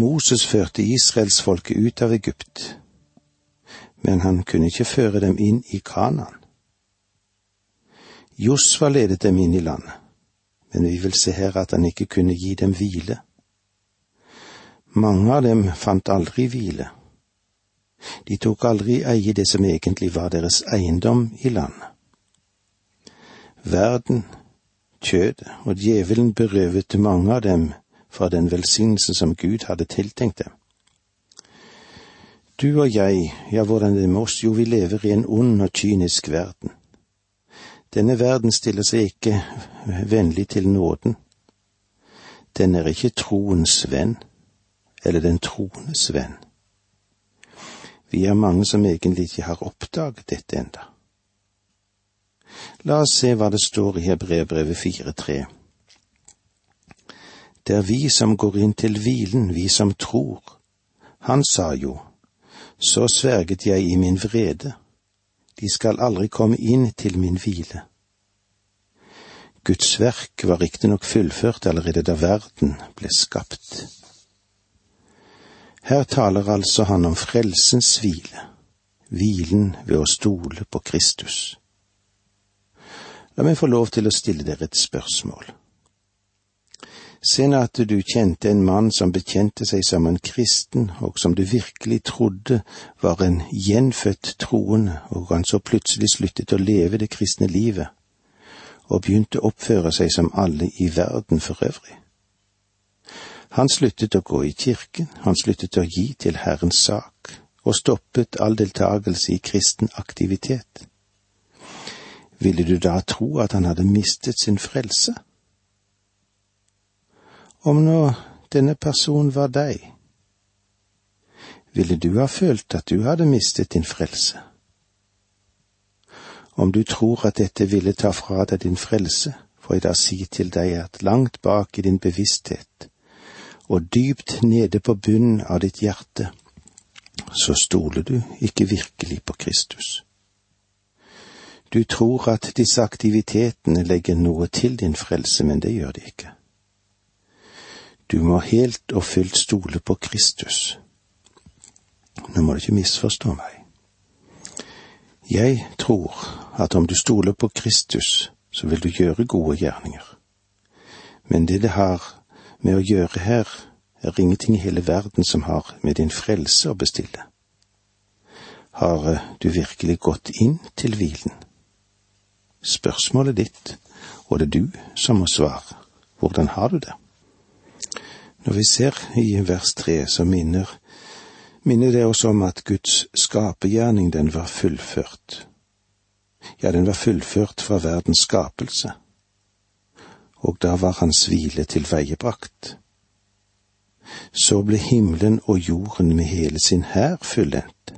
Moses førte israelsfolket ut av Egypt, men han kunne ikke føre dem inn i Kanaan. Josva ledet dem inn i landet, men vi vil se her at han ikke kunne gi dem hvile. Mange av dem fant aldri hvile. De tok aldri eie det som egentlig var deres eiendom i landet. Verden, kjødet og djevelen berøvet mange av dem fra den velsignelsen som Gud hadde tiltenkt dem. Du og jeg, ja, hvordan det med oss, jo, vi lever i en ond og kynisk verden. Denne verden stiller seg ikke vennlig til nåden. Den er ikke troens venn, eller den troendes venn. Vi er mange som egentlig ikke har oppdaget dette enda. La oss se hva det står i Hebreerbrevet 4.3. Det er vi som går inn til hvilen, vi som tror. Han sa jo, så sverget jeg i min vrede, de skal aldri komme inn til min hvile. Guds verk var riktignok fullført allerede da verden ble skapt. Her taler altså han om frelsens hvile, hvilen ved å stole på Kristus. La meg få lov til å stille dere et spørsmål. Se at du kjente en mann som bekjente seg som en kristen, og som du virkelig trodde var en gjenfødt troende, og han så plutselig sluttet å leve det kristne livet, og begynte å oppføre seg som alle i verden for øvrig. Han sluttet å gå i kirken, han sluttet å gi til Herrens sak, og stoppet all deltakelse i kristen aktivitet. Ville du da tro at han hadde mistet sin frelse? Om nå denne personen var deg, ville du ha følt at du hadde mistet din frelse? Om du tror at dette ville ta fra deg din frelse, får jeg da si til deg at langt bak i din bevissthet og dypt nede på bunnen av ditt hjerte, så stoler du ikke virkelig på Kristus. Du tror at disse aktivitetene legger noe til din frelse, men det gjør de ikke. Du må helt og fullt stole på Kristus. Nå må du ikke misforstå meg. Jeg tror at om du stoler på Kristus, så vil du gjøre gode gjerninger. Men det det har med å gjøre her, er ingenting i hele verden som har med din frelse å bestille. Har eh, du virkelig gått inn til hvilen? Spørsmålet ditt, og det er du som må svare. Hvordan har du det? Når vi ser i vers tre, så minner, minner det oss om at Guds skapegjerning, den var fullført. Ja, den var fullført fra verdens skapelse. Og da var hans hvile tilveiebrakt. Så ble himmelen og jorden med hele sin hær fullendt.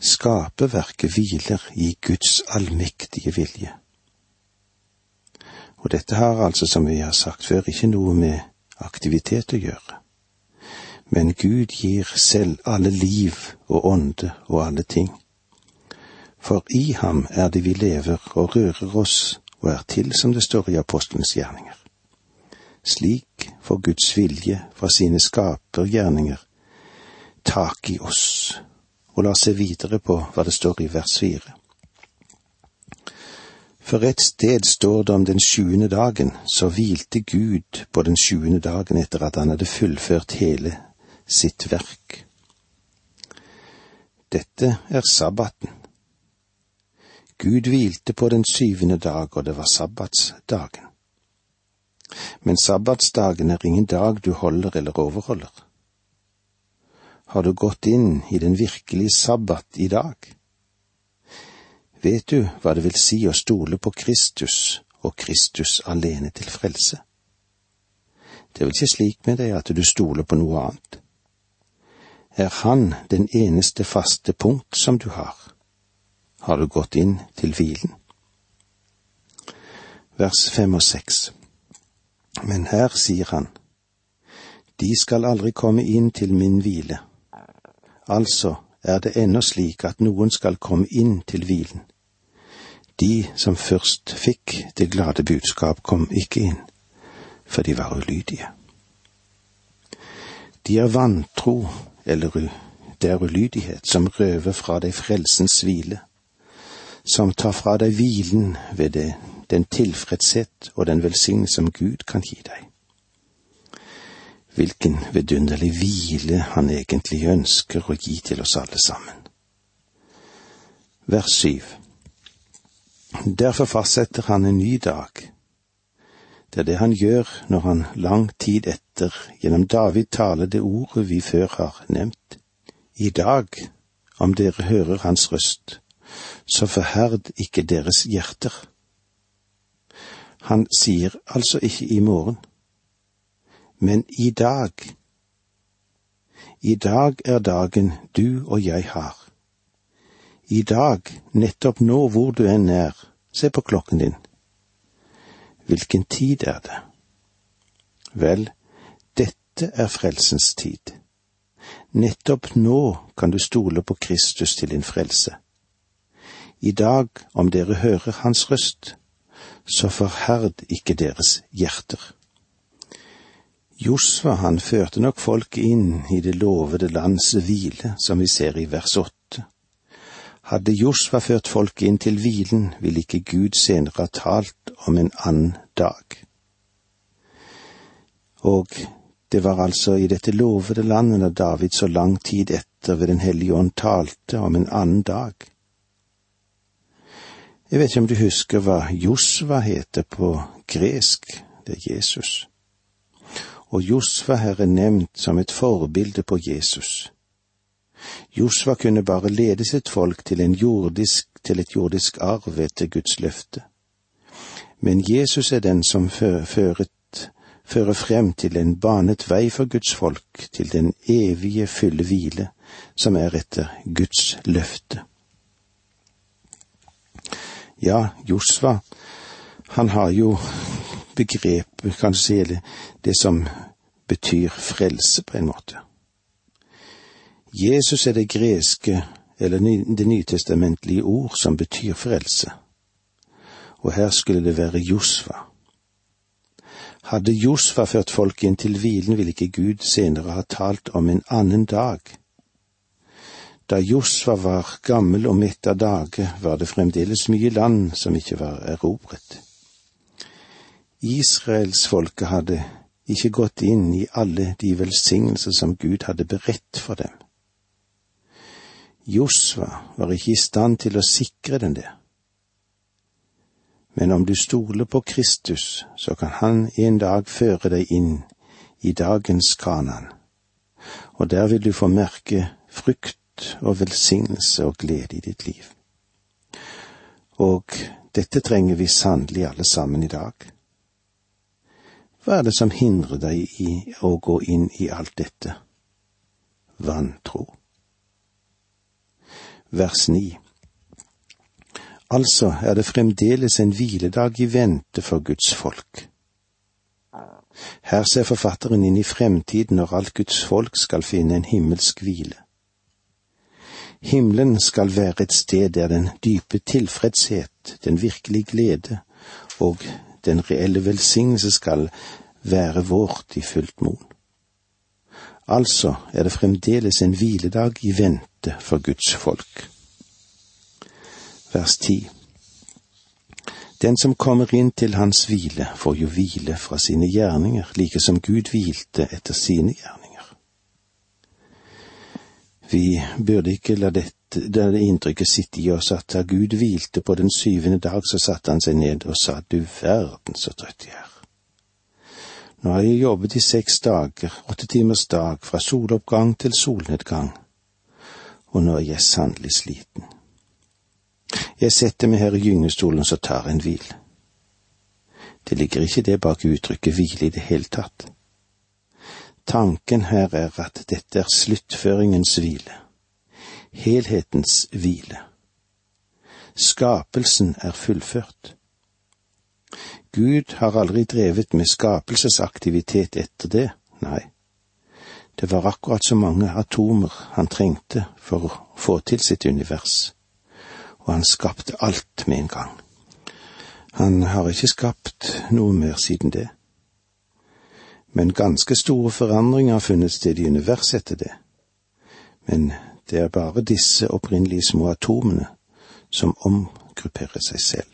Skaperverket hviler i Guds allmektige vilje. Og dette har altså, som vi har sagt før, ikke noe med aktivitet å gjøre. Men Gud gir selv alle liv og ånde og alle ting. For i ham er det vi lever og rører oss og er til, som det står i apostlenes gjerninger. Slik får Guds vilje fra sine skapergjerninger tak i oss. Og la oss se videre på hva det står i vers fire. For et sted står det om den sjuende dagen, så hvilte Gud på den sjuende dagen etter at han hadde fullført hele sitt verk. Dette er sabbaten. Gud hvilte på den syvende dag, og det var sabbatsdagen. Men sabbatsdagen er ingen dag du holder eller overholder. Har du gått inn i den virkelige sabbat i dag? Vet du hva det vil si å stole på Kristus og Kristus alene til frelse? Det er vel ikke slik med deg at du stoler på noe annet. Er Han den eneste faste punkt som du har? Har du gått inn til hvilen? Vers fem og seks. Men her sier han, De skal aldri komme inn til min hvile. Altså er det ennå slik at noen skal komme inn til hvilen. De som først fikk det glade budskap, kom ikke inn, for de var ulydige. De er vantro eller det er ulydighet som røver fra deg frelsens hvile, som tar fra deg hvilen ved det, den tilfredshet og den velsignelse som Gud kan gi deg. Hvilken vidunderlig hvile han egentlig ønsker å gi til oss alle sammen. Vers syv. Derfor fastsetter han en ny dag. Det er det han gjør når han lang tid etter gjennom David taler det ordet vi før har nevnt. I dag, om dere hører hans røst, så forherd ikke deres hjerter. Han sier altså ikke i morgen, men i dag. I dag er dagen du og jeg har. I dag, nettopp nå hvor du enn er, se på klokken din. Hvilken tid er det? Vel, dette er frelsens tid. Nettopp nå kan du stole på Kristus til din frelse. I dag, om dere hører Hans røst, så forherd ikke deres hjerter. Josva han førte nok folket inn i det lovede lands hvile, som vi ser i vers åtte. Hadde Josva ført folket inn til hvilen, ville ikke Gud senere ha talt om en annen dag. Og det var altså i dette lovede landet når David så lang tid etter ved Den hellige ånd talte om en annen dag. Jeg vet ikke om du husker hva Josva heter på gresk, det er Jesus. Og Josva her er nevnt som et forbilde på Jesus. Josva kunne bare lede sitt folk til, jordisk, til et jordisk arv etter Guds løfte. Men Jesus er den som fører fører frem til en banet vei for Guds folk, til den evige fulle hvile, som er etter Guds løfte. Ja, Josva, han har jo begrepet, kan du si, det som betyr frelse, på en måte. Jesus er det greske, eller det nytestamentlige ord som betyr frelse. Og her skulle det være Josva. Hadde Josfa ført folket inn til hvilen, ville ikke Gud senere ha talt om en annen dag. Da Josfa var gammel og midt av dage, var det fremdeles mye land som ikke var erobret. Israelsfolket hadde ikke gått inn i alle de velsignelser som Gud hadde beredt for dem. Josva var ikke i stand til å sikre den det. Men om du stoler på Kristus, så kan Han en dag føre deg inn i dagens Kanan, og der vil du få merke frukt og velsignelse og glede i ditt liv. Og dette trenger vi sannelig alle sammen i dag. Hva er det som hindrer deg i å gå inn i alt dette? Vantro. Vers 9. Altså er det fremdeles en hviledag i vente for Guds folk. Her ser forfatteren inn i fremtiden når alt Guds folk skal finne en himmelsk hvile. Himmelen skal være et sted der den dype tilfredshet, den virkelige glede og den reelle velsignelse skal være vårt i fullt mon. Altså er det fremdeles en hviledag i vente for Guds folk vers 10 Den som kommer inn til hans hvile, får jo hvile fra sine gjerninger, like som Gud hvilte etter sine gjerninger. Vi burde ikke la dette, det inntrykket sitte i oss at da Gud hvilte på den syvende dag, så satte han seg ned og sa du verden så trøtt jeg er. Nå har jeg jobbet i seks dager, åtte timers dag, fra soloppgang til solnedgang, og nå er jeg sannelig sliten. Jeg setter meg her i gyngestolen så tar en hvil. Det ligger ikke det bak uttrykket hvile i det hele tatt. Tanken her er at dette er sluttføringens hvile, helhetens hvile. Skapelsen er fullført. Gud har aldri drevet med skapelsesaktivitet etter det, nei. Det var akkurat så mange atomer han trengte for å få til sitt univers og han skapte alt med en gang. Han har ikke skapt noe mer siden det. Men ganske store forandringer har funnet sted i universet etter det. Men det er bare disse opprinnelige små atomene som omgrupperer seg selv.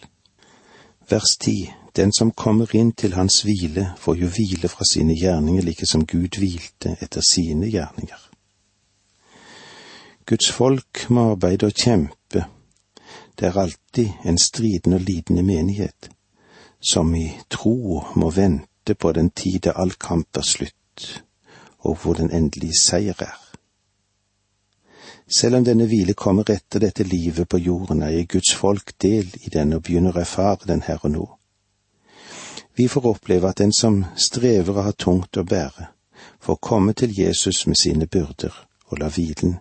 Vers ti, den som kommer inn til hans hvile, får jo hvile fra sine gjerninger, like som Gud hvilte etter sine gjerninger. Guds folk må arbeide og kjempe. Det er alltid en stridende og lidende menighet, som i tro må vente på den tid da all kamp er slutt, og hvor den endelige seier er. Selv om denne hvile kommer etter dette livet på jorden, er jeg Guds folk del i den og begynner å erfare den her og nå. Vi får oppleve at den som strever og har tungt å bære, får komme til Jesus med sine byrder og la hvilen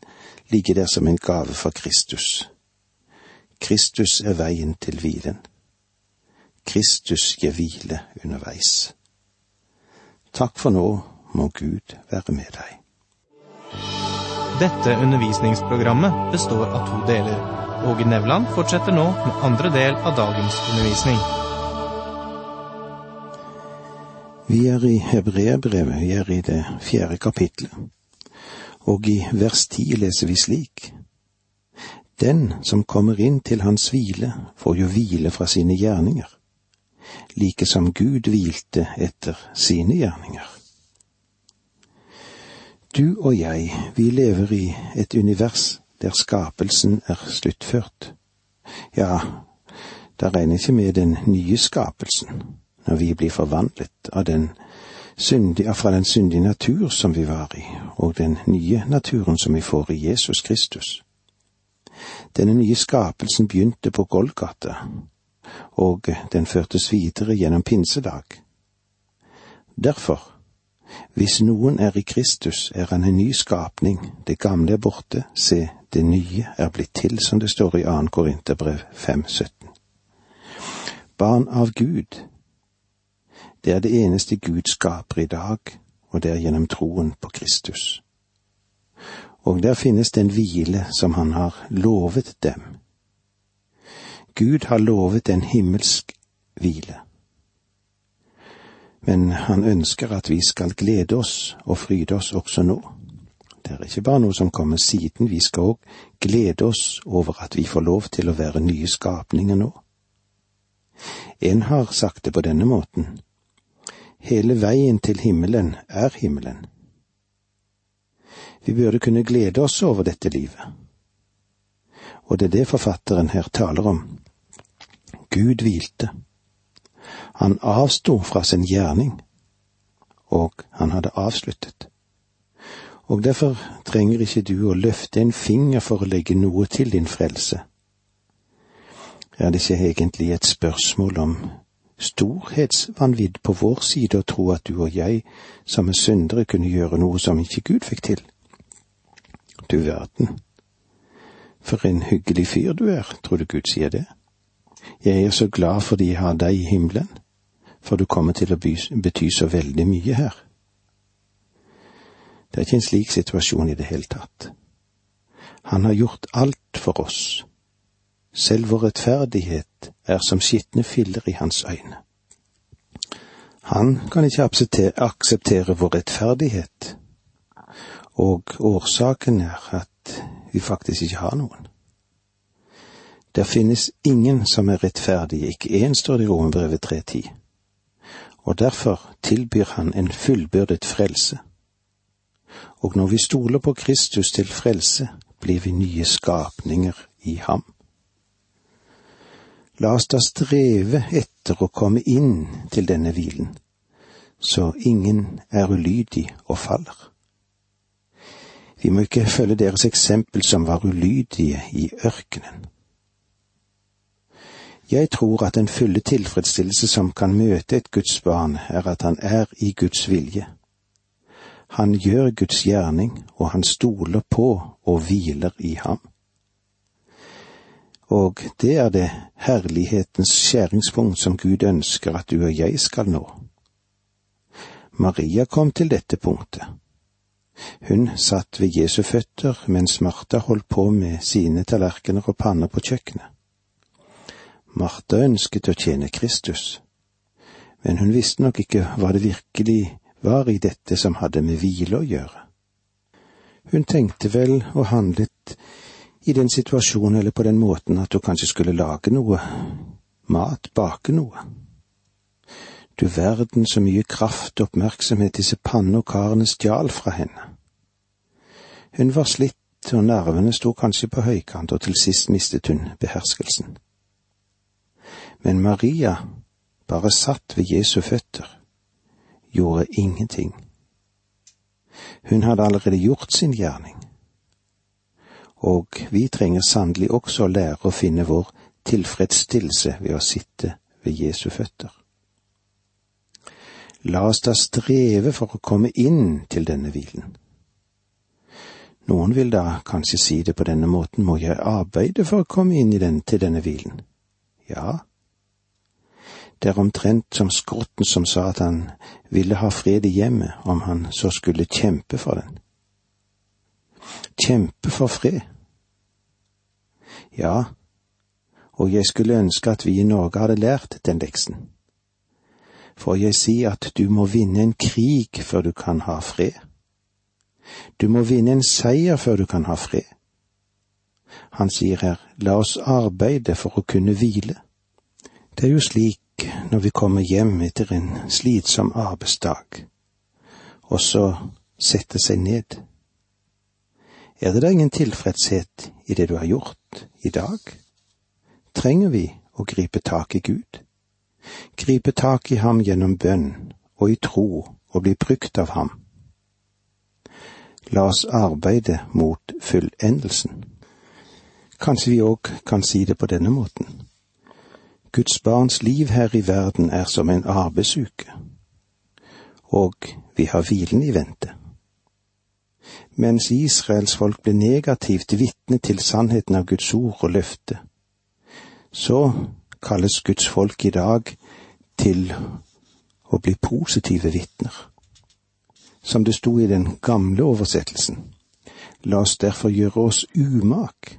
ligge der som en gave fra Kristus. Kristus er veien til hvilen. Kristus gir hvile underveis. Takk for nå, må Gud være med deg. Dette undervisningsprogrammet består av to deler. Åge Nevland fortsetter nå med andre del av dagens undervisning. Vi er i Hebreabrevet, vi er i det fjerde kapitlet, og i vers ti leser vi slik. Den som kommer inn til hans hvile, får jo hvile fra sine gjerninger, like som Gud hvilte etter sine gjerninger. Du og jeg, vi lever i et univers der skapelsen er sluttført. Ja, da regner ikke med den nye skapelsen, når vi blir forvandlet av den syndige, fra den syndige natur som vi var i, og den nye naturen som vi får i Jesus Kristus. Denne nye skapelsen begynte på Golgata, og den førtes videre gjennom pinsedag. Derfor hvis noen er i Kristus, er han en ny skapning, det gamle er borte, se, det nye er blitt til, som det står i 2. Korinterbrev 5,17. Barn av Gud, det er det eneste Gud skaper i dag, og det er gjennom troen på Kristus. Og der finnes den hvile som han har lovet dem. Gud har lovet en himmelsk hvile men han ønsker at vi skal glede oss og fryde oss også nå. Det er ikke bare noe som kommer siden, vi skal òg glede oss over at vi får lov til å være nye skapninger nå. En har sagt det på denne måten. Hele veien til himmelen er himmelen. Vi burde kunne glede oss over dette livet. Og det er det forfatteren her taler om. Gud hvilte. Han avsto fra sin gjerning, og han hadde avsluttet. Og derfor trenger ikke du å løfte en finger for å legge noe til din frelse. Er det ikke egentlig et spørsmål om storhetsvanvidd på vår side å tro at du og jeg, som er syndere, kunne gjøre noe som ikke Gud fikk til? Du verden. For en hyggelig fyr du er, tror du Gud sier det? Jeg er så glad fordi jeg har deg i himmelen for du kommer til å bety så veldig mye her. Det er ikke en slik situasjon i det hele tatt. Han har gjort alt for oss. Selv vår rettferdighet er som skitne filler i hans øyne. Han kan ikke akseptere vår rettferdighet, og årsaken er at vi faktisk ikke har noen. Der finnes ingen som er rettferdige, ikke én, står det i Romerbrevet 3.10 og derfor tilbyr han en fullbyrdet frelse. Og når vi stoler på Kristus til frelse, blir vi nye skapninger i ham. La oss da streve etter å komme inn til denne hvilen, så ingen er ulydig og faller. Vi må ikke følge deres eksempel som var ulydige i ørkenen. Jeg tror at den fulle tilfredsstillelse som kan møte et Guds barn, er at han er i Guds vilje. Han gjør Guds gjerning, og han stoler på og hviler i ham. Og det er det herlighetens skjæringspunkt som Gud ønsker at du og jeg skal nå. Maria kom til dette punktet. Hun satt ved Jesu føtter mens Martha holdt på med sine tallerkener og panner på kjøkkenet. Martha ønsket å tjene Kristus, men hun visste nok ikke hva det virkelig var i dette som hadde med hvile å gjøre. Hun tenkte vel og handlet i den situasjonen eller på den måten at hun kanskje skulle lage noe mat, bake noe. Du verden så mye kraft og oppmerksomhet disse panne stjal fra henne. Hun var slitt, og nervene sto kanskje på høykant, og til sist mistet hun beherskelsen. Men Maria bare satt ved Jesu føtter, gjorde ingenting. Hun hadde allerede gjort sin gjerning. Og vi trenger sannelig også å lære å finne vår tilfredsstillelse ved å sitte ved Jesu føtter. La oss da streve for å komme inn til denne hvilen. Noen vil da kanskje si det på denne måten, må jeg arbeide for å komme inn den, til denne hvilen? Ja, det er omtrent som skrotten som sa at han ville ha fred i hjemmet om han så skulle kjempe for den. Kjempe for fred. Ja, og jeg skulle ønske at vi i Norge hadde lært den leksen. For jeg sier at du må vinne en krig før du kan ha fred. Du må vinne en seier før du kan ha fred. Han sier her, la oss arbeide for å kunne hvile. Det er jo slik når vi kommer hjem etter en slitsom arbeidsdag, og så sette seg ned. Er det da ingen tilfredshet i det du har gjort i dag? Trenger vi å gripe tak i Gud? Gripe tak i ham gjennom bønn og i tro og bli brukt av ham? La oss arbeide mot fullendelsen. Kanskje vi òg kan si det på denne måten. Guds barns liv her i verden er som en arbeidsuke, og vi har hvilen i vente. Mens Israels folk ble negativt vitne til sannheten av Guds ord og løfte, så kalles Guds folk i dag til å bli positive vitner. Som det sto i den gamle oversettelsen, la oss derfor gjøre oss umak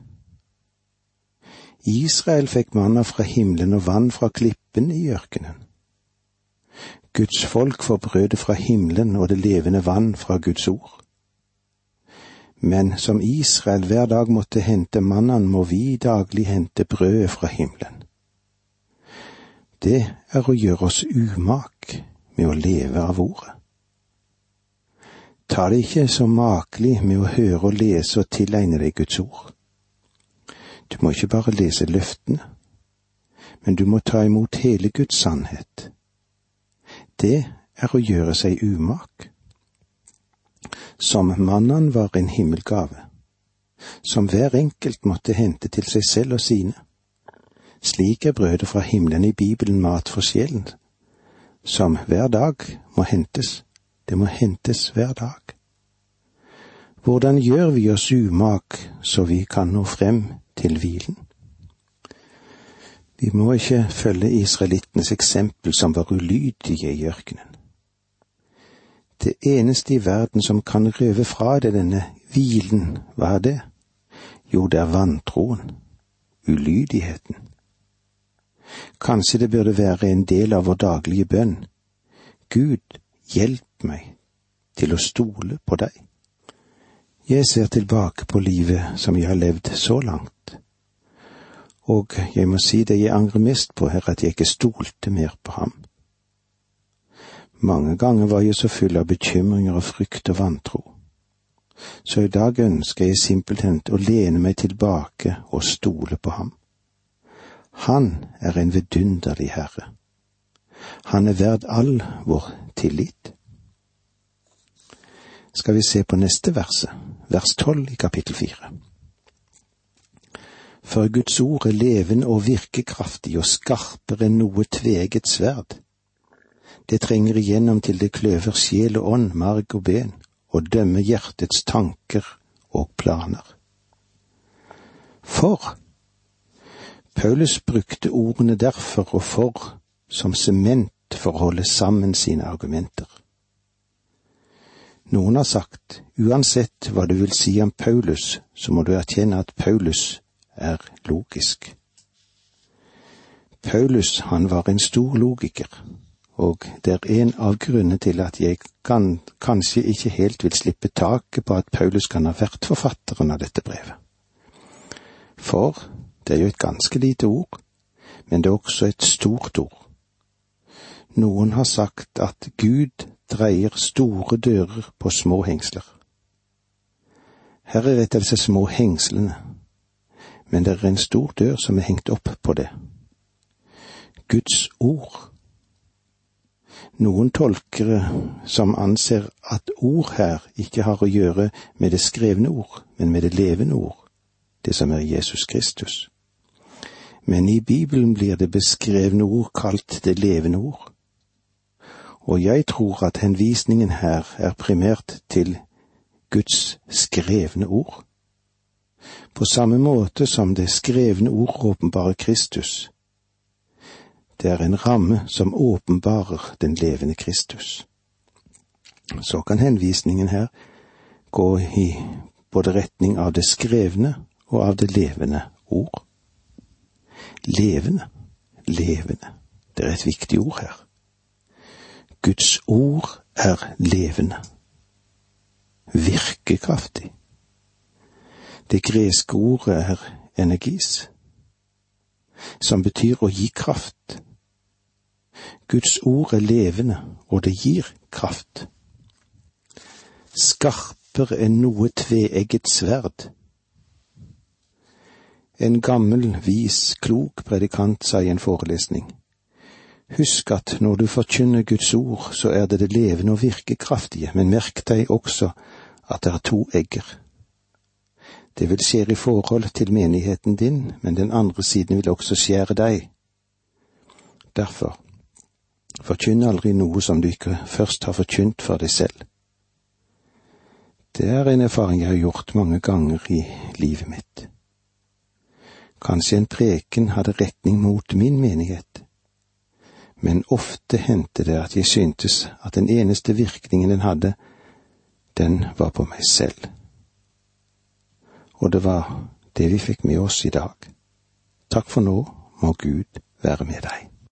Israel fikk manna fra himmelen og vann fra klippen i ørkenen. Guds folk får brødet fra himmelen og det levende vann fra Guds ord. Men som Israel hver dag måtte hente mannen, må vi daglig hente brødet fra himmelen. Det er å gjøre oss umak med å leve av ordet. Ta det ikke så makelig med å høre og lese og tilegne deg Guds ord. Du må ikke bare lese løftene, men du må ta imot hele Guds sannhet. Det er å gjøre seg umak. Som mannen var en himmelgave, som hver enkelt måtte hente til seg selv og sine. Slik er brødet fra himmelen i Bibelen mat for sjelen, som hver dag må hentes. Det må hentes hver dag. Hvordan gjør vi oss umak så vi kan nå frem til hvilen. Vi må ikke følge israelittenes eksempel som var ulydige i ørkenen. Det eneste i verden som kan røve fra deg denne hvilen, hva er det? Jo, det er vantroen, ulydigheten. Kanskje det burde være en del av vår daglige bønn. Gud, hjelp meg til å stole på deg. Jeg ser tilbake på livet som jeg har levd så langt og jeg må si det jeg angrer mest på, er at jeg ikke stolte mer på ham. Mange ganger var jeg så full av bekymringer og frykt og vantro. Så i dag ønsker jeg simpelthen å lene meg tilbake og stole på ham. Han er en vidunderlig herre. Han er verd all vår tillit. Skal vi se på neste verset, vers tolv i kapittel fire for Guds ord er levende og virkekraftig og skarpere enn noe tveget sverd. Det trenger igjennom til det kløver sjel og ånd, marg og ben, og dømmer hjertets tanker og planer. For Paulus brukte ordene derfor og for som sement for å holde sammen sine argumenter. Noen har sagt, uansett hva du vil si om Paulus, så må du erkjenne at Paulus er logisk. Paulus, han var en stor logiker, og det er en av grunnene til at jeg kan, kanskje ikke helt vil slippe taket på at Paulus kan ha vært forfatteren av dette brevet. For det er jo et ganske lite ord, men det er også et stort ord. Noen har sagt at Gud dreier store dører på små hengsler. Her er et av disse små hengslene, men det er en stor dør som er hengt opp på det. Guds ord. Noen tolkere som anser at ord her ikke har å gjøre med det skrevne ord, men med det levende ord, det som er Jesus Kristus. Men i Bibelen blir det beskrevne ord kalt det levende ord. Og jeg tror at henvisningen her er primært til Guds skrevne ord. På samme måte som det skrevne ord åpenbarer Kristus. Det er en ramme som åpenbarer den levende Kristus. Så kan henvisningen her gå i både retning av det skrevne og av det levende ord. Levende, levende, det er et viktig ord her. Guds ord er levende, virkekraftig. Det greske ordet er energis, som betyr å gi kraft. Guds ord er levende, og det gir kraft. Skarpere enn noe tveegget sverd. En gammel, vis, klok predikant sa i en forelesning. Husk at når du forkynner Guds ord, så er det det levende og virkekraftige, men merk deg også at det er to egger. Det vil skje i forhold til menigheten din, men den andre siden vil også skjære deg. Derfor, forkynn aldri noe som du ikke først har forkynt for deg selv. Det er en erfaring jeg har gjort mange ganger i livet mitt. Kanskje en preken hadde retning mot min menighet, men ofte hendte det at jeg syntes at den eneste virkningen den hadde, den var på meg selv. Og det var det vi fikk med oss i dag. Takk for nå, må Gud være med deg.